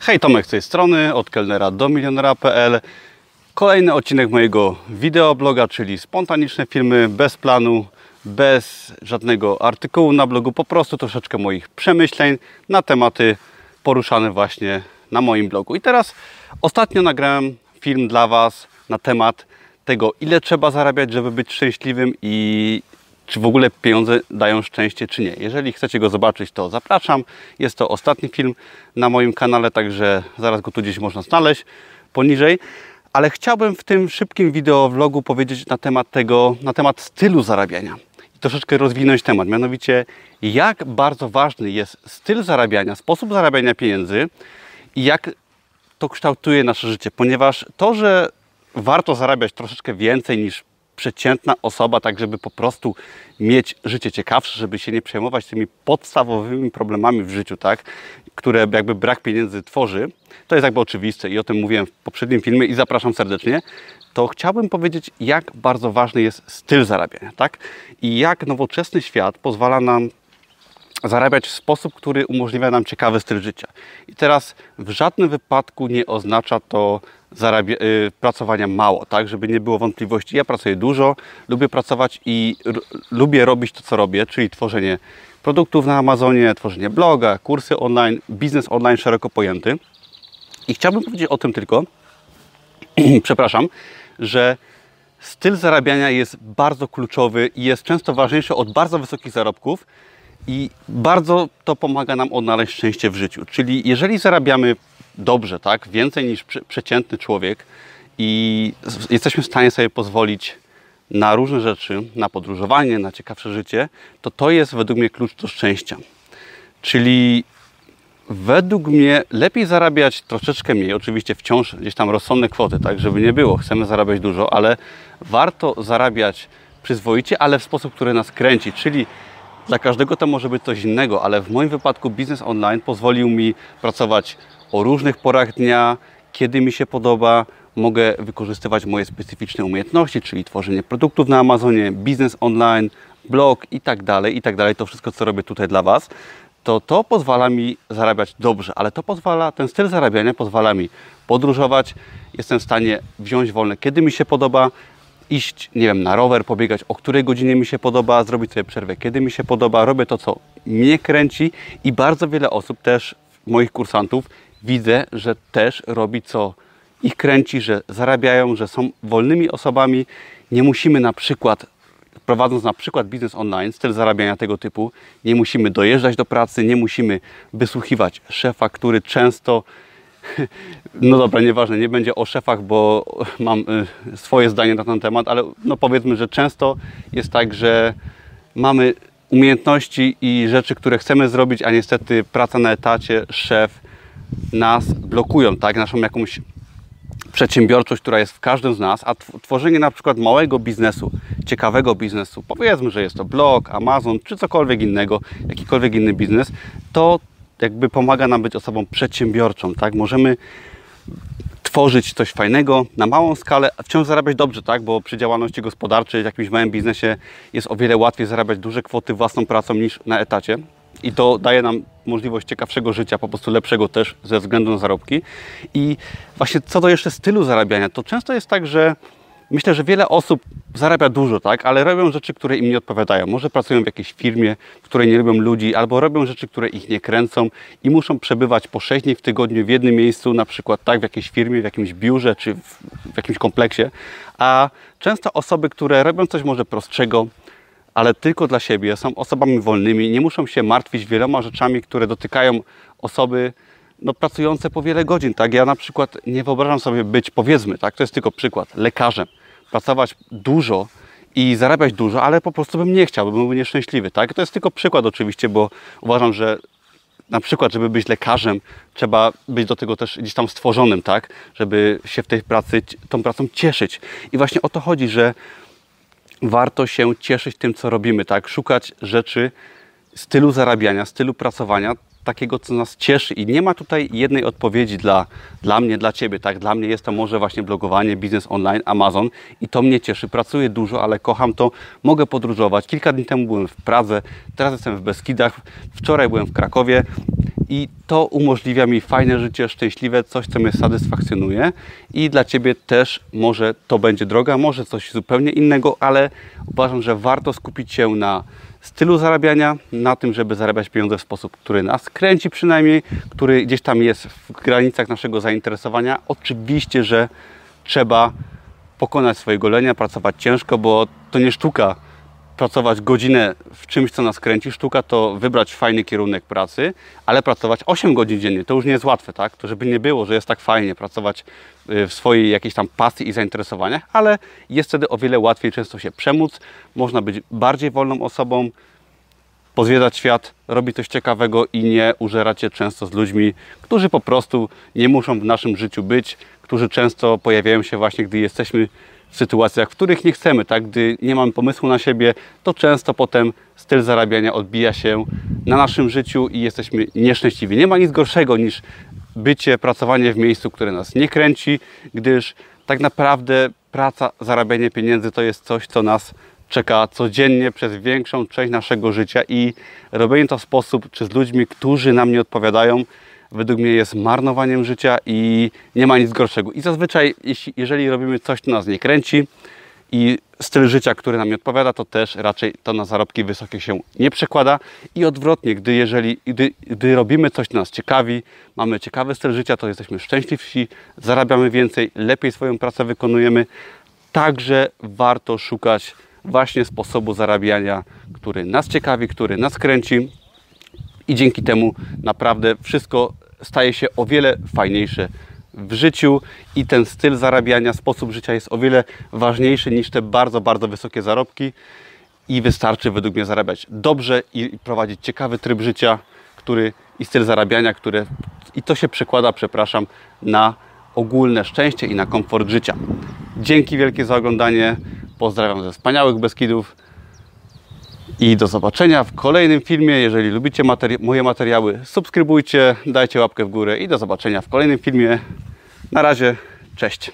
Hej, Tomek z tej strony, od kelnera do milionera.pl. Kolejny odcinek mojego wideobloga, czyli spontaniczne filmy, bez planu, bez żadnego artykułu na blogu, po prostu troszeczkę moich przemyśleń na tematy poruszane właśnie na moim blogu. I teraz ostatnio nagrałem film dla Was na temat tego, ile trzeba zarabiać, żeby być szczęśliwym i czy w ogóle pieniądze dają szczęście, czy nie. Jeżeli chcecie go zobaczyć, to zapraszam. Jest to ostatni film na moim kanale, także zaraz go tu gdzieś można znaleźć poniżej. Ale chciałbym w tym szybkim wideowlogu powiedzieć na temat tego, na temat stylu zarabiania. I troszeczkę rozwinąć temat. Mianowicie, jak bardzo ważny jest styl zarabiania, sposób zarabiania pieniędzy i jak to kształtuje nasze życie. Ponieważ to, że warto zarabiać troszeczkę więcej niż przeciętna osoba, tak żeby po prostu mieć życie ciekawsze, żeby się nie przejmować tymi podstawowymi problemami w życiu, tak, które jakby brak pieniędzy tworzy, to jest jakby oczywiste i o tym mówiłem w poprzednim filmie i zapraszam serdecznie, to chciałbym powiedzieć, jak bardzo ważny jest styl zarabiania, tak, i jak nowoczesny świat pozwala nam zarabiać w sposób, który umożliwia nam ciekawy styl życia. I teraz w żadnym wypadku nie oznacza to zarabia, y, pracowania mało, tak, żeby nie było wątpliwości. Ja pracuję dużo, lubię pracować i lubię robić to, co robię, czyli tworzenie produktów na Amazonie, tworzenie bloga, kursy online, biznes online szeroko pojęty. I chciałbym powiedzieć o tym tylko, przepraszam, że styl zarabiania jest bardzo kluczowy i jest często ważniejszy od bardzo wysokich zarobków, i bardzo to pomaga nam odnaleźć szczęście w życiu. Czyli jeżeli zarabiamy dobrze, tak, więcej niż przeciętny człowiek i jesteśmy w stanie sobie pozwolić na różne rzeczy, na podróżowanie, na ciekawsze życie, to to jest według mnie klucz do szczęścia. Czyli według mnie lepiej zarabiać troszeczkę mniej, oczywiście wciąż gdzieś tam rozsądne kwoty, tak, żeby nie było, chcemy zarabiać dużo, ale warto zarabiać przyzwoicie, ale w sposób, który nas kręci, czyli dla każdego to może być coś innego, ale w moim wypadku biznes online pozwolił mi pracować o różnych porach dnia, kiedy mi się podoba. Mogę wykorzystywać moje specyficzne umiejętności, czyli tworzenie produktów na Amazonie, biznes online, blog i tak dalej, i tak dalej. To wszystko, co robię tutaj dla Was, to to pozwala mi zarabiać dobrze, ale to pozwala, ten styl zarabiania pozwala mi podróżować, jestem w stanie wziąć wolne, kiedy mi się podoba, iść, nie wiem, na rower, pobiegać, o której godzinie mi się podoba, zrobić sobie przerwę, kiedy mi się podoba, robię to, co mnie kręci i bardzo wiele osób też, moich kursantów, widzę, że też robi co ich kręci, że zarabiają, że są wolnymi osobami. Nie musimy na przykład, prowadząc na przykład biznes online, styl zarabiania tego typu, nie musimy dojeżdżać do pracy, nie musimy wysłuchiwać szefa, który często no dobra, nieważne, nie będzie o szefach, bo mam y, swoje zdanie na ten temat, ale no powiedzmy, że często jest tak, że mamy umiejętności i rzeczy, które chcemy zrobić, a niestety praca na etacie, szef nas blokują, tak? Naszą jakąś przedsiębiorczość, która jest w każdym z nas, a tworzenie na przykład małego biznesu, ciekawego biznesu, powiedzmy, że jest to blog, Amazon czy cokolwiek innego, jakikolwiek inny biznes, to jakby pomaga nam być osobą przedsiębiorczą, tak? Możemy tworzyć coś fajnego na małą skalę, a wciąż zarabiać dobrze, tak? Bo przy działalności gospodarczej, w jakimś małym biznesie jest o wiele łatwiej zarabiać duże kwoty własną pracą niż na etacie. I to daje nam możliwość ciekawszego życia, po prostu lepszego też ze względu na zarobki. I właśnie co do jeszcze stylu zarabiania, to często jest tak, że Myślę, że wiele osób zarabia dużo, tak, ale robią rzeczy, które im nie odpowiadają. Może pracują w jakiejś firmie, w której nie lubią ludzi, albo robią rzeczy, które ich nie kręcą i muszą przebywać po 6 dni w tygodniu w jednym miejscu, na przykład tak w jakiejś firmie, w jakimś biurze czy w, w jakimś kompleksie. A często osoby, które robią coś może prostszego, ale tylko dla siebie, są osobami wolnymi, nie muszą się martwić wieloma rzeczami, które dotykają osoby, no, pracujące po wiele godzin. Tak? Ja na przykład nie wyobrażam sobie być, powiedzmy, tak? to jest tylko przykład, lekarzem pracować dużo i zarabiać dużo, ale po prostu bym nie chciał, bym był nieszczęśliwy. Tak? To jest tylko przykład oczywiście, bo uważam, że na przykład, żeby być lekarzem, trzeba być do tego też gdzieś tam stworzonym, tak? Żeby się w tej pracy, tą pracą cieszyć. I właśnie o to chodzi, że warto się cieszyć tym, co robimy, tak? Szukać rzeczy, stylu zarabiania, stylu pracowania, takiego, co nas cieszy i nie ma tutaj jednej odpowiedzi dla, dla mnie, dla Ciebie, tak? Dla mnie jest to może właśnie blogowanie, biznes online, Amazon i to mnie cieszy. Pracuję dużo, ale kocham to, mogę podróżować. Kilka dni temu byłem w Pradze, teraz jestem w Beskidach, wczoraj byłem w Krakowie i to umożliwia mi fajne życie, szczęśliwe, coś, co mnie satysfakcjonuje i dla Ciebie też może to będzie droga, może coś zupełnie innego, ale uważam, że warto skupić się na stylu zarabiania, na tym, żeby zarabiać pieniądze w sposób, który nas kręci przynajmniej, który gdzieś tam jest w granicach naszego zainteresowania. Oczywiście, że trzeba pokonać swoje golenia, pracować ciężko, bo to nie sztuka pracować godzinę w czymś, co nas kręci. Sztuka to wybrać fajny kierunek pracy, ale pracować 8 godzin dziennie to już nie jest łatwe, tak? To żeby nie było, że jest tak fajnie pracować y, w swojej jakiejś tam pasji i zainteresowaniach, ale jest wtedy o wiele łatwiej często się przemóc. Można być bardziej wolną osobą, pozwiedzać świat, robić coś ciekawego i nie użerać się często z ludźmi, którzy po prostu nie muszą w naszym życiu być, którzy często pojawiają się właśnie, gdy jesteśmy sytuacjach, w których nie chcemy, tak? Gdy nie mamy pomysłu na siebie, to często potem styl zarabiania odbija się na naszym życiu i jesteśmy nieszczęśliwi. Nie ma nic gorszego niż bycie, pracowanie w miejscu, które nas nie kręci, gdyż tak naprawdę praca, zarabianie pieniędzy to jest coś, co nas czeka codziennie przez większą część naszego życia i robienie to w sposób, czy z ludźmi, którzy nam nie odpowiadają, według mnie jest marnowaniem życia i nie ma nic gorszego. I zazwyczaj, jeśli, jeżeli robimy coś, co nas nie kręci i styl życia, który nam nie odpowiada, to też raczej to na zarobki wysokie się nie przekłada. I odwrotnie, gdy, jeżeli, gdy, gdy robimy coś, co nas ciekawi, mamy ciekawy styl życia, to jesteśmy szczęśliwsi, zarabiamy więcej, lepiej swoją pracę wykonujemy. Także warto szukać właśnie sposobu zarabiania, który nas ciekawi, który nas kręci, i dzięki temu naprawdę wszystko staje się o wiele fajniejsze w życiu i ten styl zarabiania, sposób życia jest o wiele ważniejszy niż te bardzo, bardzo wysokie zarobki i wystarczy według mnie zarabiać dobrze i prowadzić ciekawy tryb życia, który i styl zarabiania, które i to się przekłada, przepraszam, na ogólne szczęście i na komfort życia. Dzięki wielkie za oglądanie. Pozdrawiam ze wspaniałych Beskidów. I do zobaczenia w kolejnym filmie. Jeżeli lubicie materi moje materiały, subskrybujcie, dajcie łapkę w górę i do zobaczenia w kolejnym filmie. Na razie, cześć.